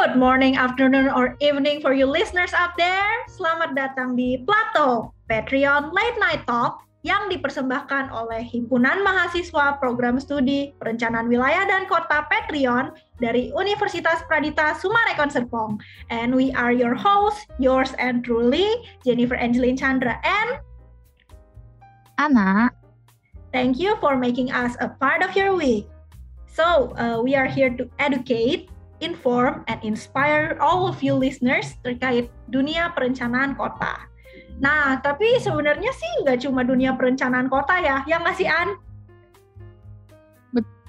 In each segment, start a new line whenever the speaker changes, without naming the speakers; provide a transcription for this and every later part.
Good morning, afternoon, or evening for you listeners out there. Selamat datang di Plato, Patreon Late Night Talk yang dipersembahkan oleh Himpunan Mahasiswa Program Studi Perencanaan Wilayah dan Kota Patreon dari Universitas Pradita Sumarekon Serpong. And we are your host, yours and truly, Jennifer Angeline Chandra and
Anna.
Thank you for making us a part of your week. So, uh, we are here to educate, inform, and inspire all of you listeners terkait dunia perencanaan kota. Nah, tapi sebenarnya sih nggak cuma dunia perencanaan kota ya, yang nggak sih An?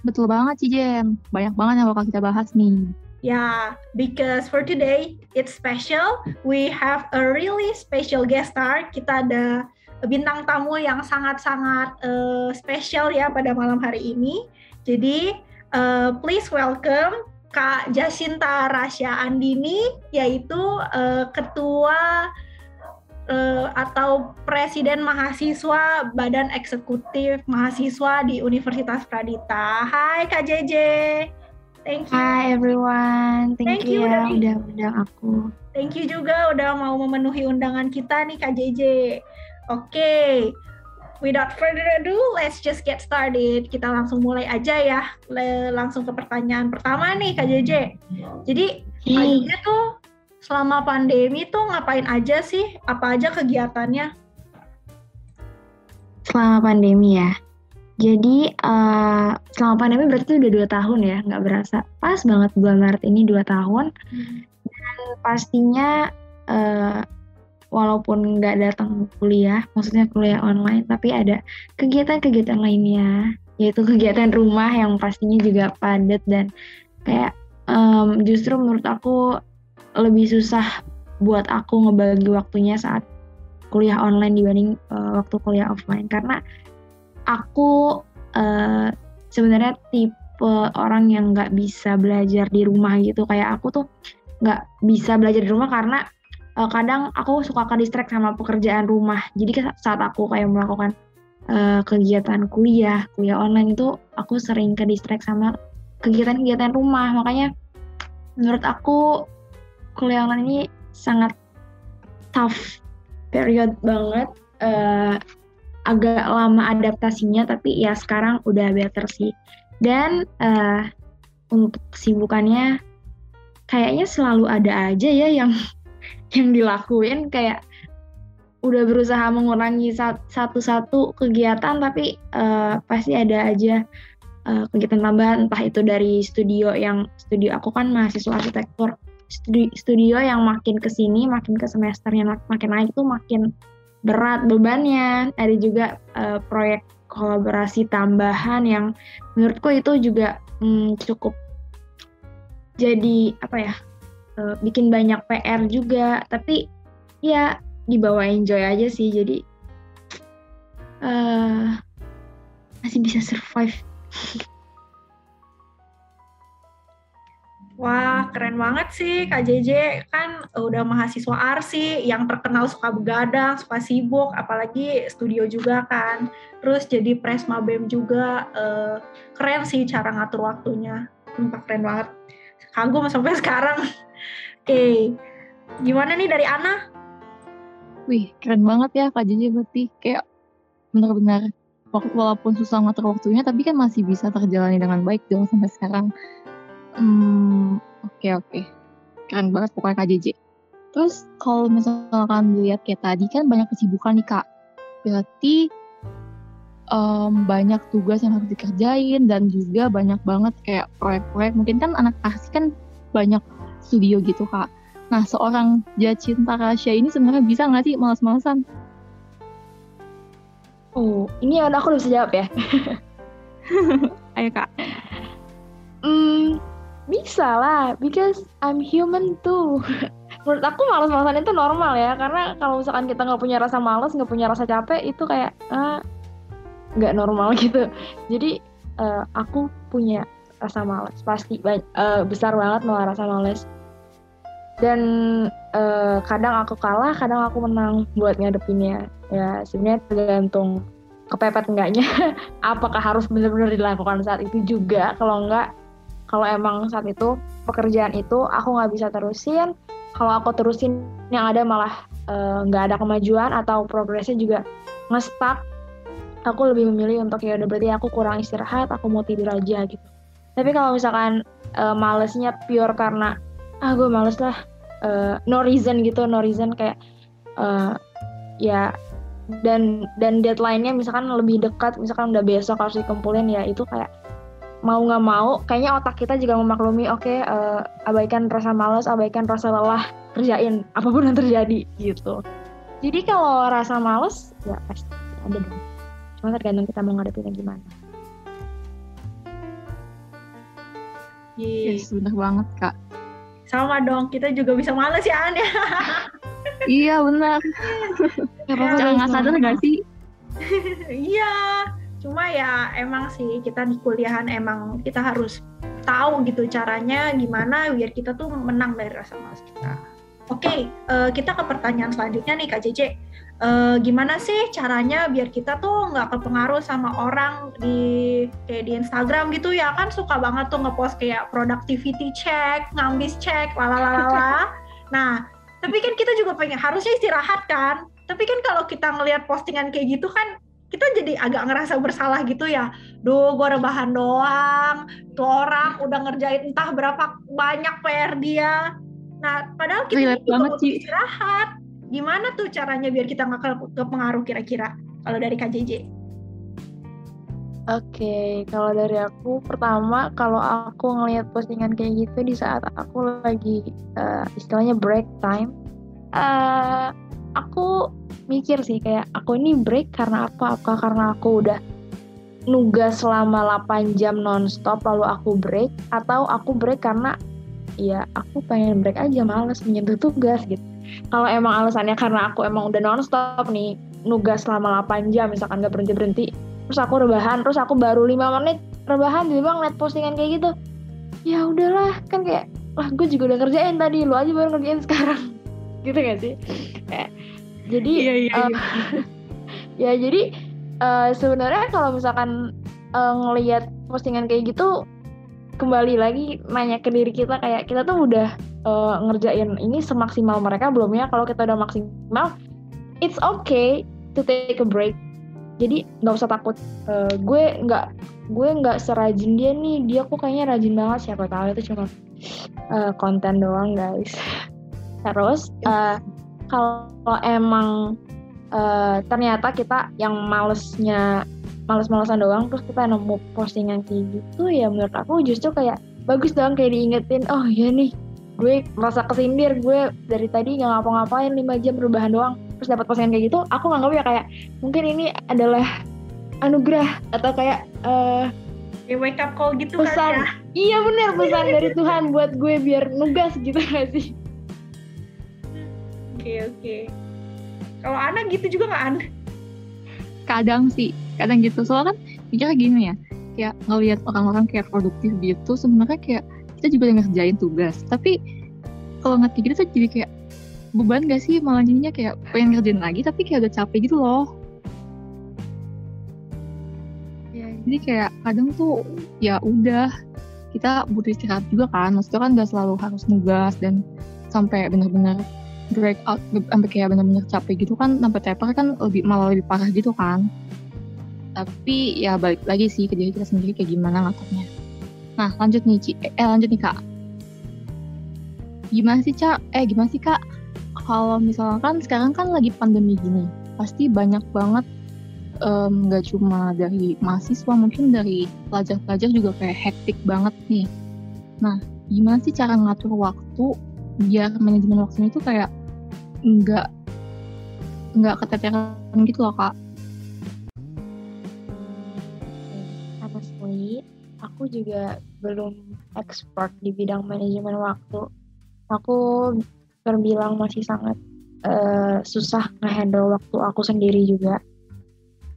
Betul banget sih Jen, banyak banget yang bakal kita bahas nih.
Ya, yeah, because for today it's special. We have a really special guest star. Kita ada bintang tamu yang sangat-sangat uh, spesial ya pada malam hari ini. Jadi, uh, please welcome Kak Jasinta Rasya Andini, yaitu uh, Ketua uh, atau Presiden Mahasiswa Badan Eksekutif Mahasiswa di Universitas Pradita. Hai Kak JJ.
Thank you. Hi everyone. Thank, Thank you, you ya udah undang aku.
Thank you juga udah mau memenuhi undangan kita nih Kak JJ. Oke. Okay without further ado, let's just get started. Kita langsung mulai aja ya. langsung ke pertanyaan pertama nih Kak JJ. Jadi, hmm. Kak JJ tuh selama pandemi tuh ngapain aja sih? Apa aja kegiatannya?
Selama pandemi ya. Jadi uh, selama pandemi berarti udah dua tahun ya, nggak berasa. Pas banget bulan Maret ini dua tahun. Hmm. Dan pastinya uh, walaupun nggak datang kuliah, maksudnya kuliah online, tapi ada kegiatan-kegiatan lainnya, yaitu kegiatan rumah yang pastinya juga padat dan kayak um, justru menurut aku lebih susah buat aku ngebagi waktunya saat kuliah online dibanding uh, waktu kuliah offline. Karena aku uh, sebenarnya tipe orang yang nggak bisa belajar di rumah gitu. Kayak aku tuh nggak bisa belajar di rumah karena uh, kadang aku suka ke distract sama pekerjaan rumah. Jadi saat aku kayak melakukan uh, kegiatan kuliah, kuliah online itu aku sering ke distract sama kegiatan-kegiatan rumah. Makanya menurut aku kuliah online ini sangat tough period banget. Uh, agak lama adaptasinya, tapi ya sekarang udah better sih. Dan uh, untuk kesibukannya kayaknya selalu ada aja ya yang yang dilakuin kayak udah berusaha mengurangi satu-satu kegiatan tapi uh, pasti ada aja uh, kegiatan tambahan. Entah itu dari studio yang studio aku kan mahasiswa arsitektur. Studio, yang makin ke sini makin ke semesternya makin naik tuh makin berat bebannya. Ada juga uh, proyek kolaborasi tambahan yang menurutku itu juga hmm, cukup jadi apa ya uh, bikin banyak PR juga tapi ya dibawa enjoy aja sih jadi uh, masih bisa survive
Wah, keren banget sih Kak JJ. Kan udah mahasiswa arsi yang terkenal suka begadang, suka sibuk, apalagi studio juga kan. Terus jadi presma BEM juga. Keren sih cara ngatur waktunya. Sumpah keren banget. Kagum sampai sekarang. Oke, gimana nih dari Ana?
Wih, keren banget ya Kak Jiji berarti kayak benar-benar walaupun susah ngatur waktunya tapi kan masih bisa terjalani dengan baik dong sampai sekarang. Hmm, oke okay, oke. Okay. Keren banget pokoknya Kak Jiji. Terus kalau misalkan dilihat kayak tadi kan banyak kesibukan nih Kak. Berarti um, banyak tugas yang harus dikerjain dan juga banyak banget kayak proyek-proyek. Mungkin kan anak asli kan banyak studio gitu kak. Nah seorang Jacinta Rasya ini sebenarnya bisa nggak sih malas-malasan?
Oh, ini yang aku udah bisa jawab ya.
Ayo kak.
Hmm, bisa lah, because I'm human too. Menurut aku malas-malasan itu normal ya, karena kalau misalkan kita nggak punya rasa malas, nggak punya rasa capek, itu kayak ah, nggak normal gitu. Jadi uh, aku punya rasa malas, pasti uh, besar banget malah rasa malas dan uh, kadang aku kalah kadang aku menang buat ngadepinnya. Ya sebenarnya tergantung kepepet enggaknya. Apakah harus benar-benar dilakukan saat itu juga. Kalau enggak kalau emang saat itu
pekerjaan itu aku nggak bisa terusin kalau aku terusin yang ada malah eh, nggak uh, ada kemajuan atau progresnya juga ngestak aku lebih memilih untuk ya udah berarti aku kurang istirahat aku mau tidur aja gitu tapi kalau misalkan uh, malesnya pure karena ah gue males lah uh, no reason gitu no reason kayak uh, ya dan dan deadline-nya misalkan lebih dekat misalkan udah besok harus dikumpulin ya itu kayak mau nggak mau kayaknya otak kita juga memaklumi oke okay, uh, abaikan rasa malas abaikan rasa lelah kerjain apa pun yang terjadi gitu. Jadi kalau rasa males ya pasti ada dong. Cuma tergantung kita mau ngadepinnya gimana
Yes, bener banget kak.
Sama dong, kita juga bisa males ya An ya.
iya benar. Jangan nggak sadar nggak sih?
iya, cuma ya emang sih kita di kuliahan emang kita harus tahu gitu caranya gimana biar kita tuh menang dari rasa malas kita. Oke, okay, uh, eh, kita ke pertanyaan selanjutnya nih Kak Cece uh, gimana sih caranya biar kita tuh nggak kepengaruh sama orang di kayak di Instagram gitu ya kan suka banget tuh ngepost kayak productivity check, ngambis check, lalalala. nah, tapi kan kita juga pengen harusnya istirahat kan. Tapi kan kalau kita ngelihat postingan kayak gitu kan kita jadi agak ngerasa bersalah gitu ya. Duh, gue rebahan doang. Tuh orang udah ngerjain entah berapa banyak PR dia. Nah, padahal kita juga butuh istirahat Gimana tuh caranya biar kita nggak ke pengaruh kira-kira kalau dari KJJ?
Oke, okay, kalau dari aku pertama kalau aku ngelihat postingan kayak gitu di saat aku lagi uh, istilahnya break time, uh, aku mikir sih kayak aku ini break karena apa? Apa karena aku udah nugas selama 8 jam nonstop lalu aku break atau aku break karena ya aku pengen break aja males menyentuh tugas gitu kalau emang alasannya karena aku emang udah nonstop nih nugas selama 8 jam misalkan gak berhenti berhenti terus aku rebahan terus aku baru lima menit rebahan di bang ngeliat postingan kayak gitu. Ya udahlah kan kayak lah gue juga udah ngerjain tadi lu aja baru ngerjain sekarang. Gitu gak sih? Kayak jadi iya, iya, uh, ya jadi uh, sebenarnya kalau misalkan uh, ngelihat postingan kayak gitu kembali lagi nanya ke diri kita kayak kita tuh udah uh, ngerjain ini semaksimal mereka belum ya? Kalau kita udah maksimal it's okay to take a break. Jadi nggak usah takut. Uh, gue nggak gue nggak serajin dia nih. Dia kok kayaknya rajin banget. Siapa tahu itu cuma uh, konten doang guys. Terus uh, kalau emang uh, ternyata kita yang malesnya males-malesan doang terus kita nemu postingan kayak gitu ya menurut aku justru kayak bagus dong kayak diingetin oh iya nih gue merasa kesindir gue dari tadi nggak ngapa-ngapain 5 jam perubahan doang terus dapat postingan kayak gitu aku nganggap ya kayak mungkin ini adalah anugerah atau kayak uh,
wake up call gitu
pesan kan ya? iya bener pesan dari Tuhan buat gue biar nugas gitu gak sih
oke okay, oke okay. kalau anak gitu juga nggak An?
kadang sih kadang gitu soalnya kan mikirnya gini ya kayak ngelihat orang-orang kayak produktif gitu sebenarnya kayak kita juga udah ngerjain tugas. Tapi kalau nggak kayak gitu tuh jadi kayak beban gak sih? Malah jadinya kayak pengen ngerjain lagi tapi kayak udah capek gitu loh. Ya jadi kayak kadang tuh ya udah kita butuh istirahat juga kan. Maksudnya kan gak selalu harus nugas dan sampai benar-benar break out sampai kayak benar-benar capek gitu kan sampai teper kan lebih malah lebih parah gitu kan. Tapi ya balik lagi sih ke diri kita sendiri kayak gimana ngaturnya Nah, lanjut nih, Ci. Eh, lanjut nih, Kak. Gimana sih, Cak? Eh, gimana sih, Kak? Kalau misalkan sekarang kan lagi pandemi gini, pasti banyak banget nggak um, cuma dari mahasiswa, mungkin dari pelajar-pelajar juga kayak hektik banget nih. Nah, gimana sih cara ngatur waktu biar manajemen waktunya itu kayak nggak nggak keteteran gitu loh, Kak?
Aku juga belum expert di bidang manajemen waktu. Aku terbilang masih sangat uh, susah ngehandle waktu aku sendiri juga.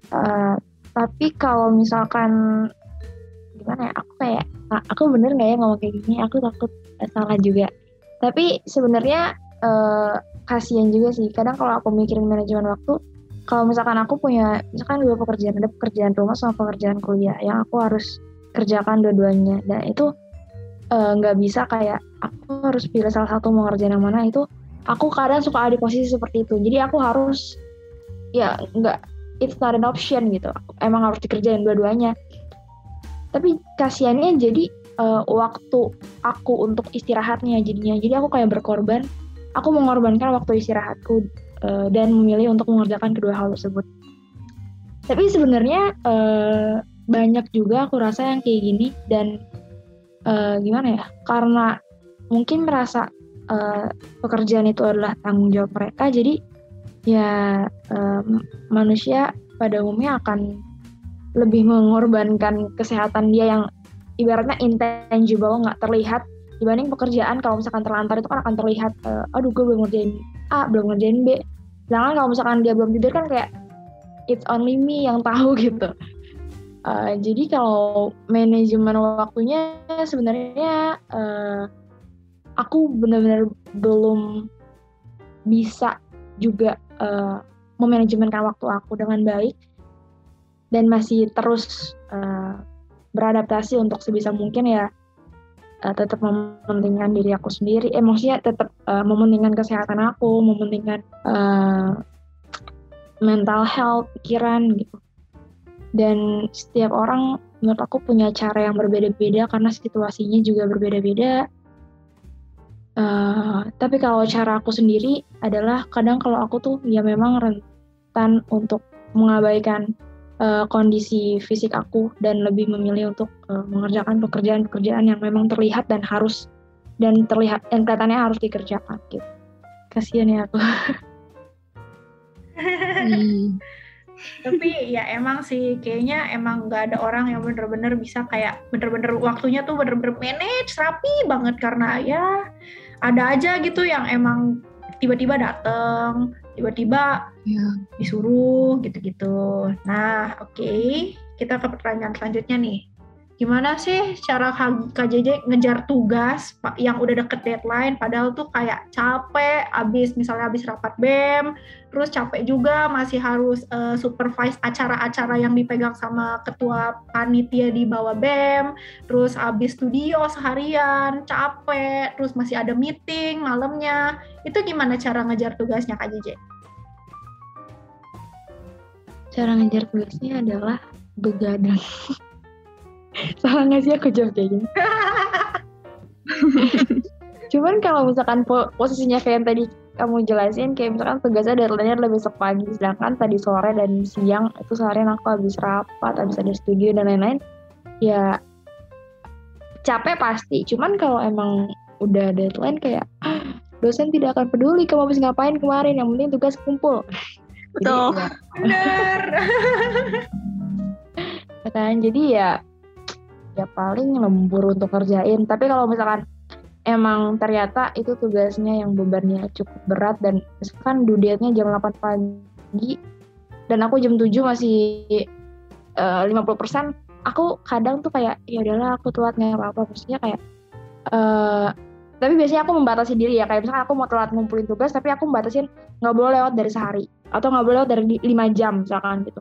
Uh, tapi kalau misalkan gimana ya, aku kayak ah, aku bener nggak ya ngomong kayak gini? Aku takut uh, salah juga. Tapi sebenarnya uh, kasihan juga sih. Kadang kalau aku mikirin manajemen waktu, kalau misalkan aku punya misalkan dua pekerjaan ada pekerjaan rumah sama pekerjaan kuliah yang aku harus kerjakan dua-duanya. Dan itu eh, nggak bisa kayak aku harus pilih salah satu mau ngerjain yang mana. Itu aku kadang suka ada di posisi seperti itu. Jadi aku harus ya nggak it's not an option gitu. Emang harus dikerjain dua-duanya. Tapi kasihannya jadi eh, waktu aku untuk istirahatnya jadinya. Jadi aku kayak berkorban. Aku mengorbankan waktu istirahatku eh, dan memilih untuk mengerjakan kedua hal tersebut. Tapi sebenarnya eh, banyak juga aku rasa yang kayak gini dan eh, gimana ya karena mungkin merasa eh, pekerjaan itu adalah tanggung jawab mereka jadi ya em, manusia pada umumnya akan lebih mengorbankan kesehatan dia yang ibaratnya intangible nggak terlihat. Dibanding pekerjaan kalau misalkan terlantar itu kan akan terlihat eh, aduh gue belum ngerjain A belum ngerjain B. Sedangkan kalau misalkan dia belum tidur kan kayak it's only me yang tahu gitu Eh, jadi kalau manajemen waktunya sebenarnya eh, aku benar-benar belum bisa juga eh, memanajemenkan waktu aku dengan baik dan masih terus eh, beradaptasi untuk sebisa mungkin ya eh, tetap mementingkan diri aku sendiri. Maksudnya tetap eh, mementingkan kesehatan aku, mementingkan eh, mental health, pikiran gitu. Dan setiap orang menurut aku punya cara yang berbeda-beda karena situasinya juga berbeda-beda. Eh, tapi kalau cara aku sendiri adalah kadang kalau aku tuh ya memang rentan untuk mengabaikan eh, kondisi fisik aku dan lebih memilih untuk eh, mengerjakan pekerjaan-pekerjaan yang memang terlihat dan harus dan terlihat dan kelihatannya harus dikerjakan gitu. Kasian ya aku.
Ih,
Tapi ya emang sih kayaknya emang nggak ada orang yang bener-bener bisa kayak bener-bener waktunya tuh bener-bener manage rapi banget karena ya ada aja gitu yang emang tiba-tiba dateng, tiba-tiba
ya.
disuruh gitu-gitu. Nah, oke, kita ke pertanyaan selanjutnya nih. Gimana sih cara K- KJJ ngejar tugas yang udah deket deadline padahal tuh kayak capek abis misalnya abis rapat BEM, terus capek juga masih harus eh, supervise acara-acara yang dipegang sama ketua panitia di bawah BEM, terus abis studio seharian, capek, terus masih ada meeting malamnya. Itu gimana cara ngejar tugasnya KJJ?
Cara ngejar tugasnya adalah begadang. Salah nggak sih aku jawab kayak gini? Cuman kalau misalkan po- posisinya kayak yang tadi kamu jelasin, kayak misalkan tugasnya deadline-nya adalah besok pagi, sedangkan tadi sore dan siang itu seharian aku habis rapat, habis ada studio dan lain-lain, ya capek pasti. Cuman kalau emang udah deadline kayak "Ah, dosen tidak akan peduli kamu habis ngapain kemarin, yang penting tugas kumpul. Jadi,
Betul.
ya,
Bener.
kan jadi ya ya paling lembur untuk kerjain tapi kalau misalkan emang ternyata itu tugasnya yang bebannya cukup berat dan misalkan due date-nya jam 8 pagi dan aku jam 7 masih eh, 50% aku kadang tuh kayak ya udahlah aku telat nggak apa-apa. Maksudnya kayak eh tapi biasanya aku membatasi diri ya. Kayak misalkan aku mau telat ngumpulin tugas tapi aku membatasin nggak boleh lewat dari sehari atau nggak boleh lewat dari 5 jam misalkan gitu.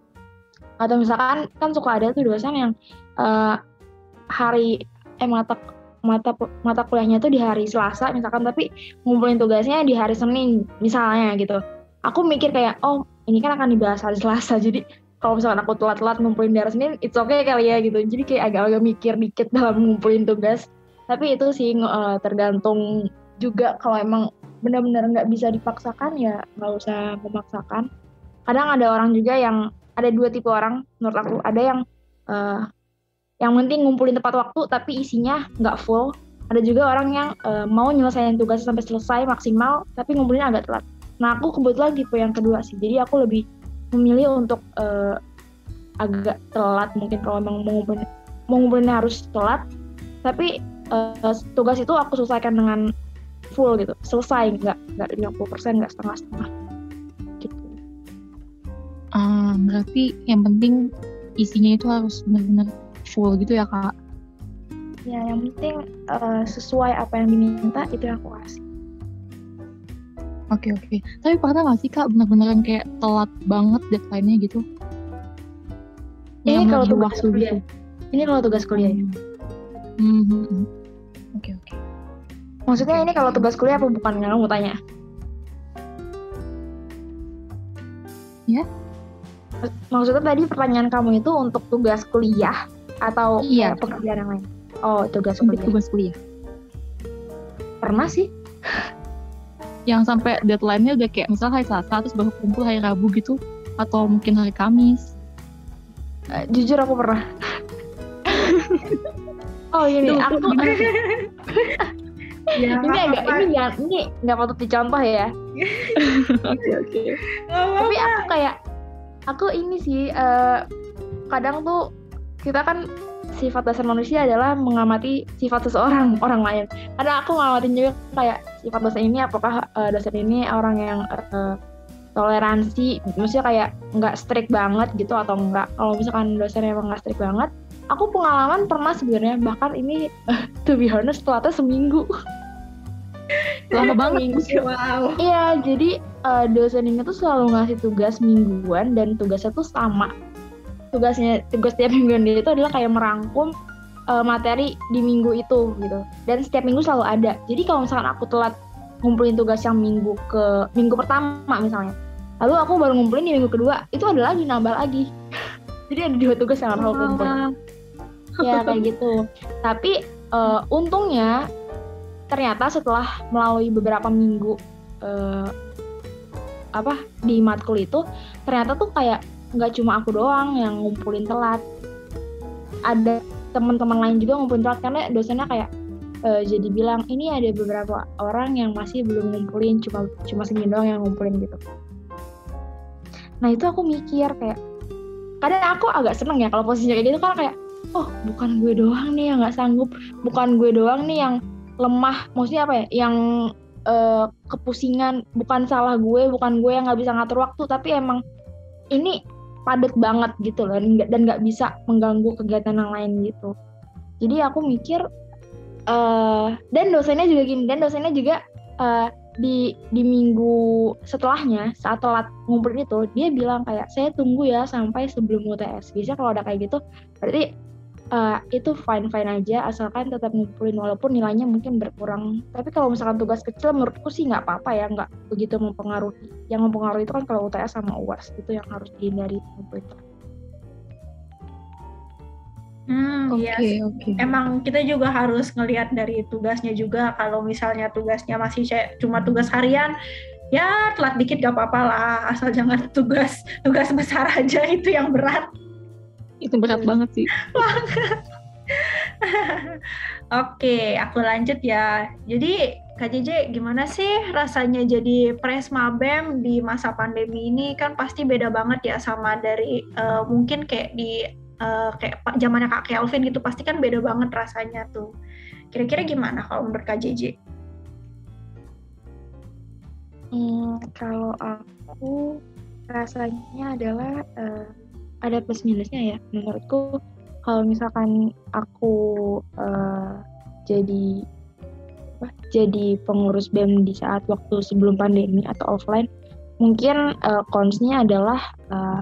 Atau misalkan kan suka ada tuh dosen yang eh, hari eh mata mata mata kuliahnya tuh di hari Selasa misalkan tapi ngumpulin tugasnya di hari Senin misalnya gitu. Aku mikir kayak oh ini kan akan dibahas hari Selasa jadi kalau misalkan aku telat-telat ngumpulin di hari Senin it's okay kali ya gitu. Jadi kayak agak-agak mikir dikit dalam ngumpulin tugas. Tapi itu sih eh, tergantung juga kalau emang benar-benar nggak bisa dipaksakan ya nggak usah memaksakan. Kadang ada orang juga yang ada dua tipe orang menurut aku. Ada yang eh, yang penting ngumpulin tepat waktu tapi isinya nggak full. Ada juga orang yang eh, mau nyelesain tugas sampai selesai maksimal tapi ngumpulin agak telat. Nah aku kebetulan tipe yang kedua sih. Jadi aku lebih memilih untuk eh, agak telat mungkin kalau emang mau ngumpulin mau ngumpulinnya harus telat. Tapi eh, tugas itu aku selesaikan dengan full gitu. Selesai nggak nggak 50% nggak setengah setengah gitu.
Ah, berarti yang penting isinya itu harus benar-benar full gitu ya kak.
ya yang penting eh, sesuai apa yang diminta itu yang aku kasih
Oke oke. Tapi pernah nggak sih kak benar-benar yang kayak telat banget deadline-nya gitu?
Ini
Yang
kalau tugas
waktu
kuliah.
gitu.
ini kalau tugas kuliah ya
Hmm, hmm, hmm. Oke oke.
Maksudnya ini kalau tugas kuliah apa bukan yang kamu tanya?
Ya.
Maksudnya tadi pertanyaan kamu itu untuk tugas kuliah atau
Iya.
kayak pekerjaan yang lain? Oh, tugas kuliah.
tugas kuliah.
Pernah sih?
Yang sampai deadline-nya udah kayak misal hari Selasa terus baru kumpul hari Rabu gitu atau mungkin hari Kamis.
Eh, jujur aku pernah. oh ini
Tuh,
aku
tuh,
Ya,
ini agak ini ya ini nggak patut dicontoh ya.
Oke oke.
Tapi aku kayak aku ini sih eh, kadang tuh kita kan sifat dasar manusia adalah mengamati sifat seseorang orang lain. Kadang aku ngamatin juga kayak sifat dosen ini apakah eh, dosen ini orang yang eh, toleransi, maksudnya kayak nggak strict banget gitu atau enggak. Kalau misalkan dosen emang nggak strict banget, aku pengalaman pernah sebenarnya bahkan ini to be honest telatnya seminggu.
Lama banget.
Wow.
Iya, jadi eh, dosen ini tuh selalu ngasih tugas mingguan dan tugasnya tuh sama. Tugasnya tugas tiap mingguan dia itu adalah kayak merangkum eh, materi di minggu itu gitu. Dan setiap minggu selalu ada. Jadi kalau misalkan aku telat ngumpulin tugas yang minggu ke minggu pertama misalnya, lalu aku baru ngumpulin di minggu kedua, itu ada lagi nambah lagi. jadi ada dua tugas yang harus aku kumpulin ya kayak gitu tapi eh, untungnya ternyata setelah melalui beberapa minggu eh, apa di matkul itu ternyata tuh kayak nggak cuma aku doang yang ngumpulin telat. Ada teman-teman lain juga ngumpulin telat karena dosennya kayak eh, jadi bilang ini ada beberapa orang yang masih belum ngumpulin cuma cuma segini doang yang ngumpulin gitu. Nah itu aku mikir kayak kadang aku agak seneng ya kalau posisinya kayak gitu kan kayak oh bukan gue doang nih yang nggak sanggup bukan gue doang nih yang lemah maksudnya apa ya yang eh, kepusingan bukan salah gue bukan gue yang nggak bisa ngatur waktu tapi emang ini padat banget gitu loh dan nggak- bisa mengganggu kegiatan yang lain gitu. Jadi aku mikir eh dan dosennya juga gini dan dosennya juga eh, di di minggu setelahnya saat telat ngumpulin itu dia bilang kayak saya tunggu ya sampai sebelum UTS biasanya kalau ada kayak gitu berarti eh, itu fine fine aja asalkan tetap ngumpulin walaupun nilainya mungkin berkurang tapi kalau misalkan tugas kecil menurutku sih nggak apa-apa ya nggak begitu mempengaruhi yang mempengaruhi itu kan kalau UTS sama UAS itu yang harus dihindari ngumpulin
Hmm,
Oke
yes.
oke.
Emang kita juga harus ngelihat dari tugasnya juga. Kalau misalnya tugasnya masih cuma tugas harian, ya telat dikit gak apa-apa lah. Asal jangan tugas tugas besar aja itu yang berat.
Itu berat banget sih.
Oke, aku lanjut ya. Jadi Kak JJ, gimana sih rasanya jadi Presma BEM di masa pandemi ini? Kan pasti beda banget ya sama dari eh, mungkin kayak di eh, kayak zamannya Kak Kelvin gitu, pasti kan beda banget rasanya tuh. Kira-kira gimana kalau menurut Kak JJ?
Hmm, kalau aku rasanya adalah eh, ada plus minusnya ya. Menurutku kalau misalkan aku eh, jadi apa, jadi pengurus BEM di saat waktu sebelum pandemi atau offline, mungkin eh, cons-nya adalah eh,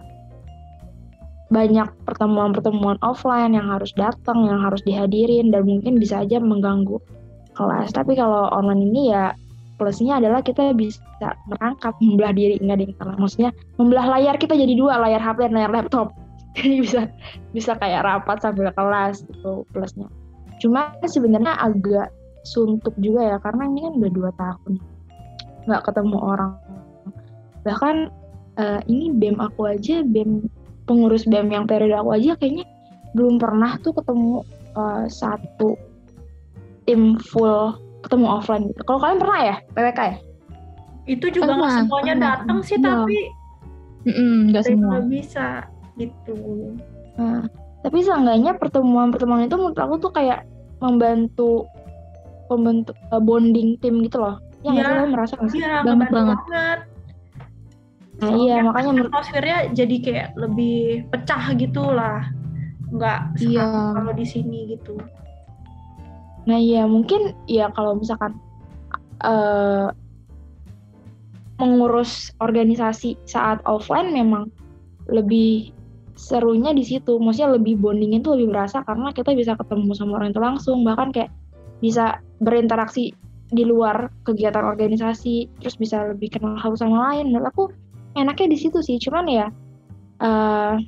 banyak pertemuan-pertemuan offline yang harus datang, yang harus dihadirin dan mungkin bisa aja mengganggu kelas. Tapi kalau online ini ya plusnya adalah kita bisa merangkap membelah diri. Nggak ada yang salah. Maksudnya membelah layar kita jadi dua. Layar HP dan layar laptop. Jadi bisa bisa kayak rapat sambil kelas itu plusnya. Cuma sebenarnya agak suntuk juga ya karena ini kan udah dua tahun. Nggak ketemu orang. Bahkan eh, ini bem aku aja bem pengurus bem yang periode aku aja kayaknya belum pernah tuh ketemu eh, satu tim full ketemu offline gitu. Kalau kalian pernah ya PWK ya?
Itu juga nggak semuanya
pernah.
datang sih,
Iya.
tapi
nggak
ada yang
semua.
bisa gitu.
Nah, tapi seenggaknya pertemuan-pertemuan itu menurut aku tuh kayak membantu membentuk eh, bonding tim gitu loh. Ya nggak
Iya.
lo merasa nggak sih?
Iya,
Banget banget.
banget.
Nah, iya makanya menurut
atmosfernya jadi kayak lebih pecah gitu lah. Nggak
Iya.
kalau di sini gitu.
Nah iya mungkin ya kalau misalkan eh mengurus organisasi saat offline memang lebih serunya di situ. Maksudnya lebih bondingnya itu lebih berasa karena kita bisa ketemu sama orang itu langsung. Bahkan kayak bisa berinteraksi di luar kegiatan organisasi terus bisa lebih kenal satu sama lain menurut aku enaknya di situ sih cuman ya uh,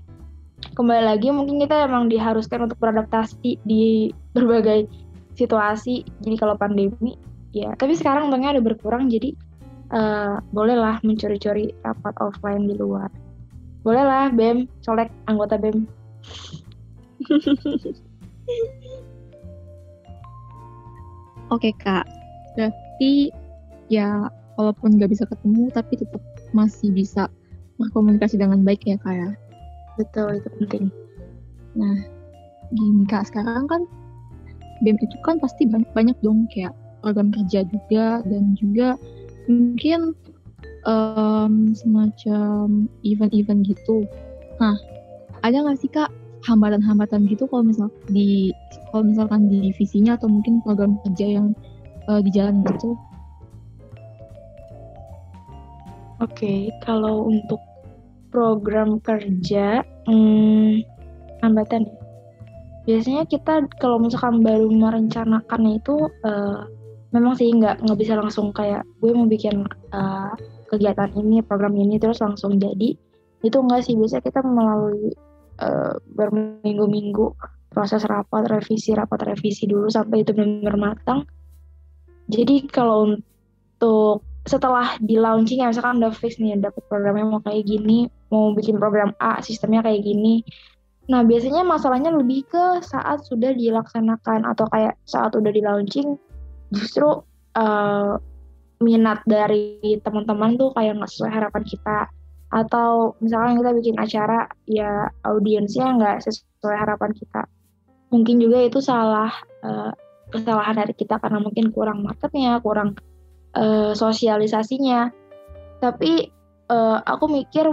kembali lagi mungkin kita emang diharuskan untuk beradaptasi di berbagai situasi. Jadi kalau pandemi ya. Tapi sekarang untungnya ada berkurang jadi uh, bolehlah mencuri-curi rapat offline di luar. Bolehlah bem. Colek anggota bem.
Oke kak, berarti ya walaupun nggak bisa ketemu tapi tetap masih bisa berkomunikasi dengan baik ya kak ya.
Betul, itu penting.
Nah, gini kak, sekarang kan BEM itu kan pasti banyak, banyak dong kayak program kerja juga dan juga mungkin um, semacam event-event gitu. Nah, ada nggak sih kak hambatan-hambatan gitu kalau misal di kalau misalkan di divisinya atau mungkin program kerja yang uh, di jalan gitu?
Oke, okay, kalau untuk program kerja, hmm, hambatan ya. Biasanya kita kalau misalkan baru merencanakan itu uh, memang sih nggak nggak bisa langsung kayak gue mau bikin uh, kegiatan ini, program ini terus langsung jadi. Itu enggak sih, biasanya kita melalui uh, berminggu-minggu proses rapat revisi rapat revisi dulu sampai itu benar-benar matang. Jadi kalau untuk setelah di launching ya misalkan udah fix nih dapat programnya mau kayak gini mau bikin program A sistemnya kayak gini nah biasanya masalahnya lebih ke saat sudah dilaksanakan atau kayak saat udah di launching justru uh, minat dari teman-teman tuh kayak nggak sesuai harapan kita atau misalkan kita bikin acara ya audiensnya nggak sesuai harapan kita mungkin juga itu salah uh, kesalahan dari kita karena mungkin kurang marketnya kurang uh, sosialisasinya. Tapi uh, aku mikir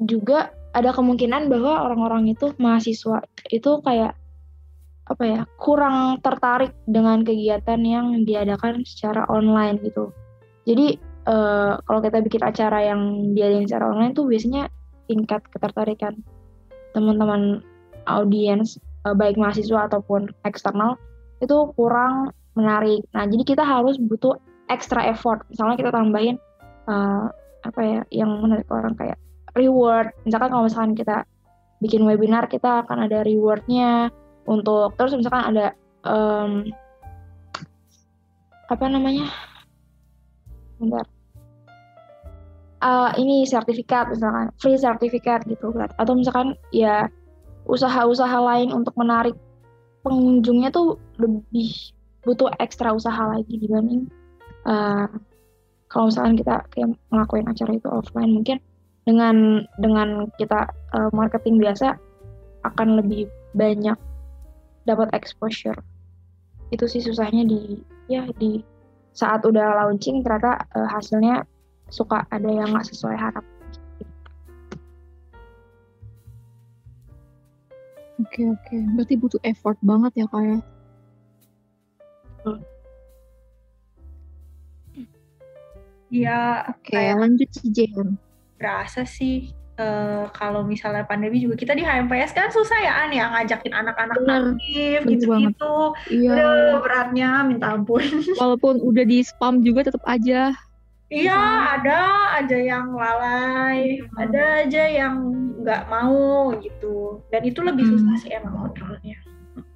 juga ada kemungkinan bahwa orang-orang itu mahasiswa itu kayak apa ya kurang tertarik dengan kegiatan yang diadakan secara online gitu. Jadi uh, kalau kita bikin acara yang diadain secara online tuh biasanya tingkat ketertarikan teman-teman audiens uh, baik mahasiswa ataupun eksternal itu kurang menarik. Nah, jadi kita harus butuh extra effort misalnya kita tambahin uh, apa ya yang menarik orang kayak reward. Misalkan kalau misalkan kita bikin webinar kita akan ada rewardnya untuk terus misalkan ada um, apa namanya? Bentar. Uh, ini sertifikat misalkan free sertifikat gitu kan atau misalkan ya usaha-usaha lain untuk menarik pengunjungnya tuh lebih butuh ekstra usaha lagi dibanding uh, kalau misalkan kita kayak ngelakuin acara itu offline mungkin dengan dengan kita uh, marketing biasa akan lebih banyak dapat exposure itu sih susahnya di ya di saat udah launching ternyata uh, hasilnya suka ada yang nggak sesuai harap
Oke oke, berarti butuh effort banget ya kak ya.
Iya,
Oke, kayak lanjut sih Jen.
Berasa sih uh, kalau misalnya pandemi juga kita di HMPS kan susah ya An ya ngajakin anak-anak aktif gitu-gitu. Iya. beratnya minta ampun.
Walaupun udah di spam juga tetap aja.
Iya, ada aja yang lalai, hmm. ada aja yang nggak mau gitu. Dan itu lebih hmm. susah sih emang kontrolnya.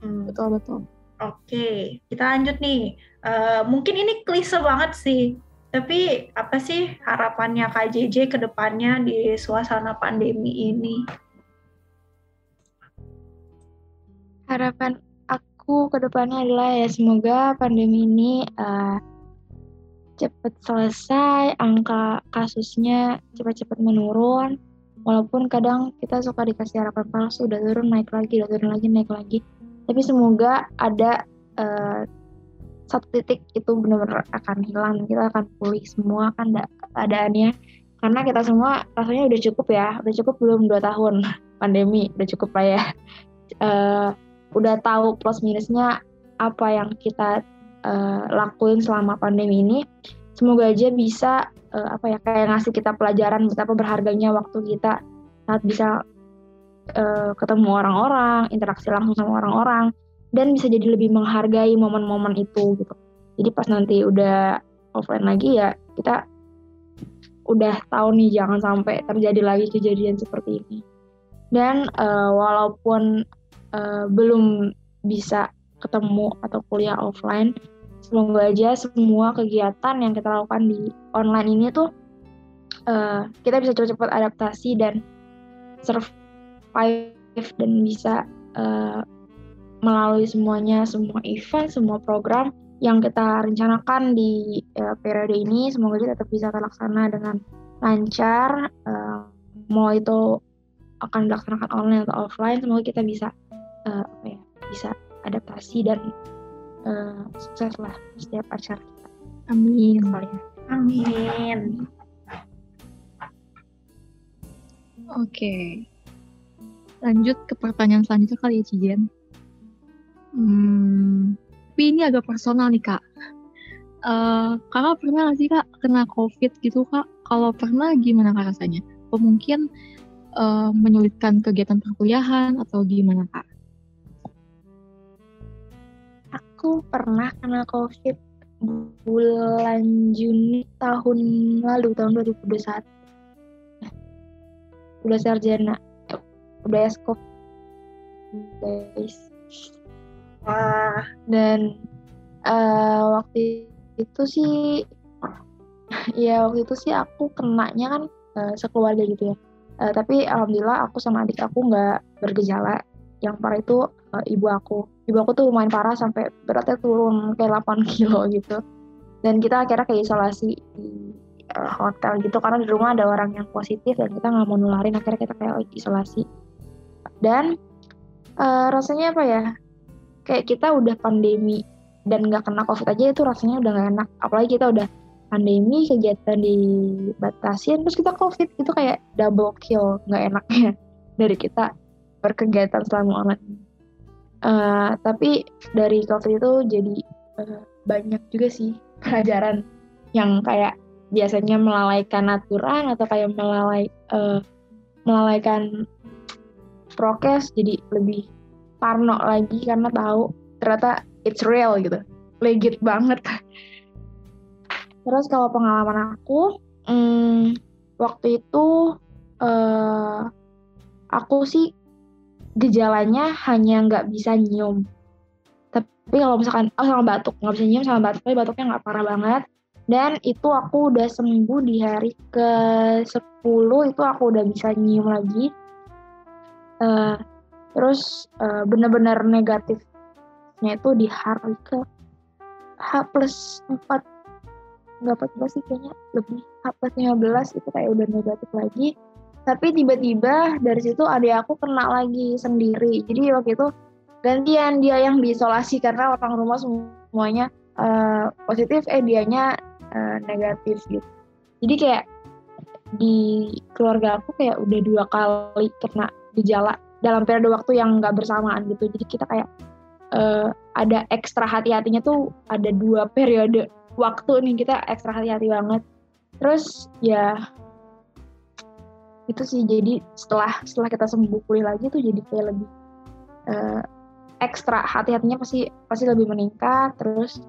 Hmm. Betul betul.
Oke, kita lanjut nih. Uh, mungkin ini klise banget sih, tapi apa sih harapannya KJJ ke depannya di suasana pandemi ini?
Harapan aku ke depannya adalah ya semoga pandemi ini uh, cepat selesai, angka kasusnya cepat-cepat menurun. Walaupun kadang kita suka dikasih harapan palsu, udah turun naik lagi, udah turun lagi naik lagi. Tapi semoga ada uh, satu titik itu benar-benar akan hilang kita akan pulih semua kan keadaannya. Karena kita semua rasanya udah cukup ya udah cukup belum dua tahun pandemi udah cukup lah ya. Uh, udah tahu plus minusnya apa yang kita uh, lakuin selama pandemi ini. Semoga aja bisa uh, apa ya kayak ngasih kita pelajaran betapa berharganya waktu kita saat bisa uh, ketemu orang-orang interaksi langsung sama orang-orang dan bisa jadi lebih menghargai momen-momen itu gitu. Jadi pas nanti udah offline lagi ya kita udah tahu nih jangan sampai terjadi lagi kejadian seperti ini. Dan uh, walaupun uh, belum bisa ketemu atau kuliah offline semoga aja semua kegiatan yang kita lakukan di online ini tuh uh, kita bisa cepat-cepat adaptasi dan survive dan bisa uh, melalui semuanya semua event semua program yang kita rencanakan di uh, periode ini. Semoga kita tetap bisa terlaksana dengan lancar. Uh, mau itu akan dilaksanakan online atau offline semoga kita bisa uh, apa ya bisa adaptasi dan uh, sukses lah setiap acara kita.
Amin.
Amin.
Oke. Okay. lanjut ke pertanyaan selanjutnya kali ya Cijen hmm, tapi ini agak personal nih kak. Uh, kakak pernah gak sih kak kena covid gitu kak? Kalau pernah gimana kak rasanya? Atau mungkin uh, menyulitkan kegiatan perkuliahan atau gimana kak?
Aku pernah kena covid bulan Juni tahun lalu tahun 2021 udah sarjana udah eskop guys Wah, dan uh, waktu itu sih, ya waktu itu sih aku kenanya kan uh, sekeluarga gitu ya. Uh, tapi alhamdulillah aku sama adik aku nggak bergejala. Yang parah itu uh, ibu aku. Ibu aku tuh lumayan parah sampai beratnya turun kayak 8 kilo gitu. Dan kita akhirnya kayak isolasi di uh, hotel gitu karena di rumah ada orang yang positif dan kita nggak mau nularin akhirnya kita kayak isolasi. Dan uh, rasanya apa ya? Kayak kita udah pandemi dan nggak kena covid aja itu rasanya udah nggak enak. Apalagi kita udah pandemi kegiatan dibatasin terus kita covid. Itu kayak double kill nggak enaknya dari kita berkegiatan selama online uh, tapi dari covid itu jadi uh, banyak juga sih pelajaran yang kayak biasanya melalaikan aturan atau kayak melalai uh, melalaikan prokes. Jadi lebih parno lagi karena tahu ternyata it's real gitu. Legit banget. Terus kalau pengalaman aku hmm, waktu itu uh, aku sih gejalanya hanya nggak bisa nyium. Tapi kalau misalkan oh sama batuk nggak bisa nyium sama batuk tapi batuknya nggak parah banget. Dan itu aku udah sembuh di hari ke 10 itu aku udah bisa nyium lagi. Uh, terus uh, benar-benar negatifnya itu di hari ke H plus 4 nggak 14 sih kayaknya lebih. H plus 15 itu kayak udah negatif lagi. Tapi tiba-tiba dari situ adik aku kena lagi sendiri. Jadi waktu itu gantian dia yang diisolasi karena orang rumah semuanya uh, positif eh dianya uh, negatif gitu. Jadi kayak di keluarga aku kayak udah dua kali kena gejala dalam periode waktu yang nggak bersamaan gitu. Jadi kita kayak uh, ada ekstra hati-hatinya tuh ada dua periode waktu nih kita ekstra hati-hati banget. Terus ya itu sih. Jadi setelah setelah kita sembuh pulih lagi tuh jadi kayak lebih uh, ekstra hati-hatinya pasti pasti lebih meningkat. Terus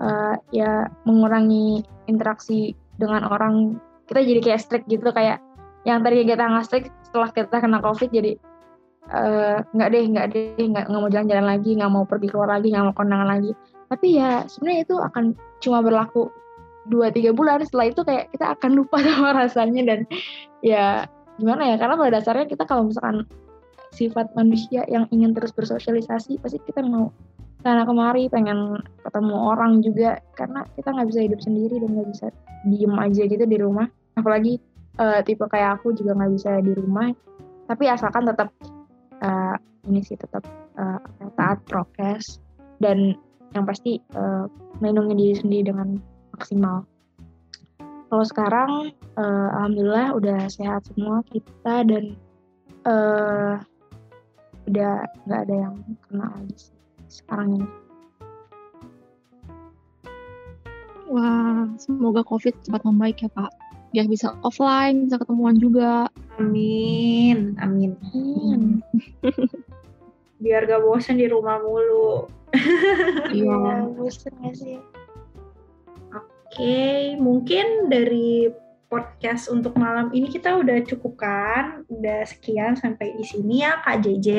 uh, ya mengurangi interaksi dengan orang. Kita jadi kayak strict gitu kayak yang tadi kita nggak strict setelah kita kena covid jadi nggak uh, deh nggak deh nggak mau jalan-jalan lagi nggak mau pergi keluar lagi nggak mau kondangan lagi. Tapi ya sebenarnya itu akan cuma berlaku dua tiga bulan. Setelah itu kayak kita akan lupa sama rasanya dan ya gimana ya? Karena pada dasarnya kita kalau misalkan sifat manusia yang ingin terus bersosialisasi pasti kita mau karena kemari pengen ketemu orang juga. Karena kita nggak bisa hidup sendiri dan nggak bisa diem aja gitu di rumah. Apalagi uh, tipe kayak aku juga nggak bisa di rumah. Tapi asalkan tetap uh, ini sih tetap uh, taat prokes dan yang pasti uh, melindungi diri sendiri dengan maksimal. Kalau sekarang uh, alhamdulillah udah sehat semua kita dan uh, udah nggak ada yang kena lagi sih sekarang ini.
Wah, semoga COVID cepat membaik ya Pak. Biar bisa offline, bisa ketemuan juga.
Amin, amin. amin. biar gak bosen di rumah mulu.
Iya.
bosan gak sih?
Oke, mungkin dari podcast untuk malam ini kita udah cukupkan, udah sekian sampai di sini ya Kak JJ.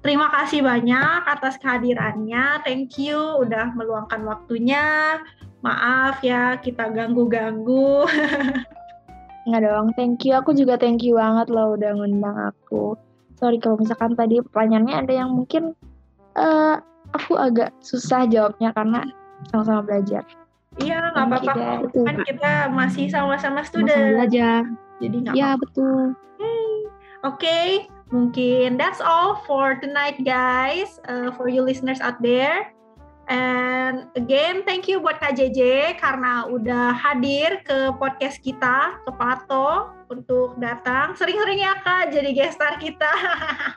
Terima kasih banyak atas kehadirannya. Thank you udah meluangkan waktunya. Maaf ya kita ganggu-ganggu.
Nggak dong, thank you. Aku juga thank you banget loh udah ngundang aku. Sorry kalau misalkan tadi pertanyaannya ada yang mungkin eh aku agak susah jawabnya karena sama-sama belajar.
Iya, nggak apa-apa. Kan kita masih sama-sama
Sama-sama
student.
belajar.
Jadi nggak
Ya, betul.
Oke, mungkin that's all for tonight, guys. Uh, for you listeners out there. And again, thank you buat Kak JJ karena udah hadir ke podcast kita, ke Pato, untuk datang. Sering-sering ya Kak jadi guest star kita.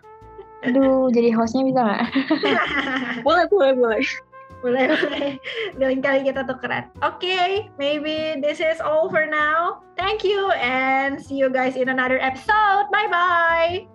Aduh, jadi hostnya bisa nggak?
Boleh, boleh, boleh.
boleh, boleh. Lain kali kita tukeran. Oke, maybe this is all for now. Thank you and see you guys in another episode. Bye-bye.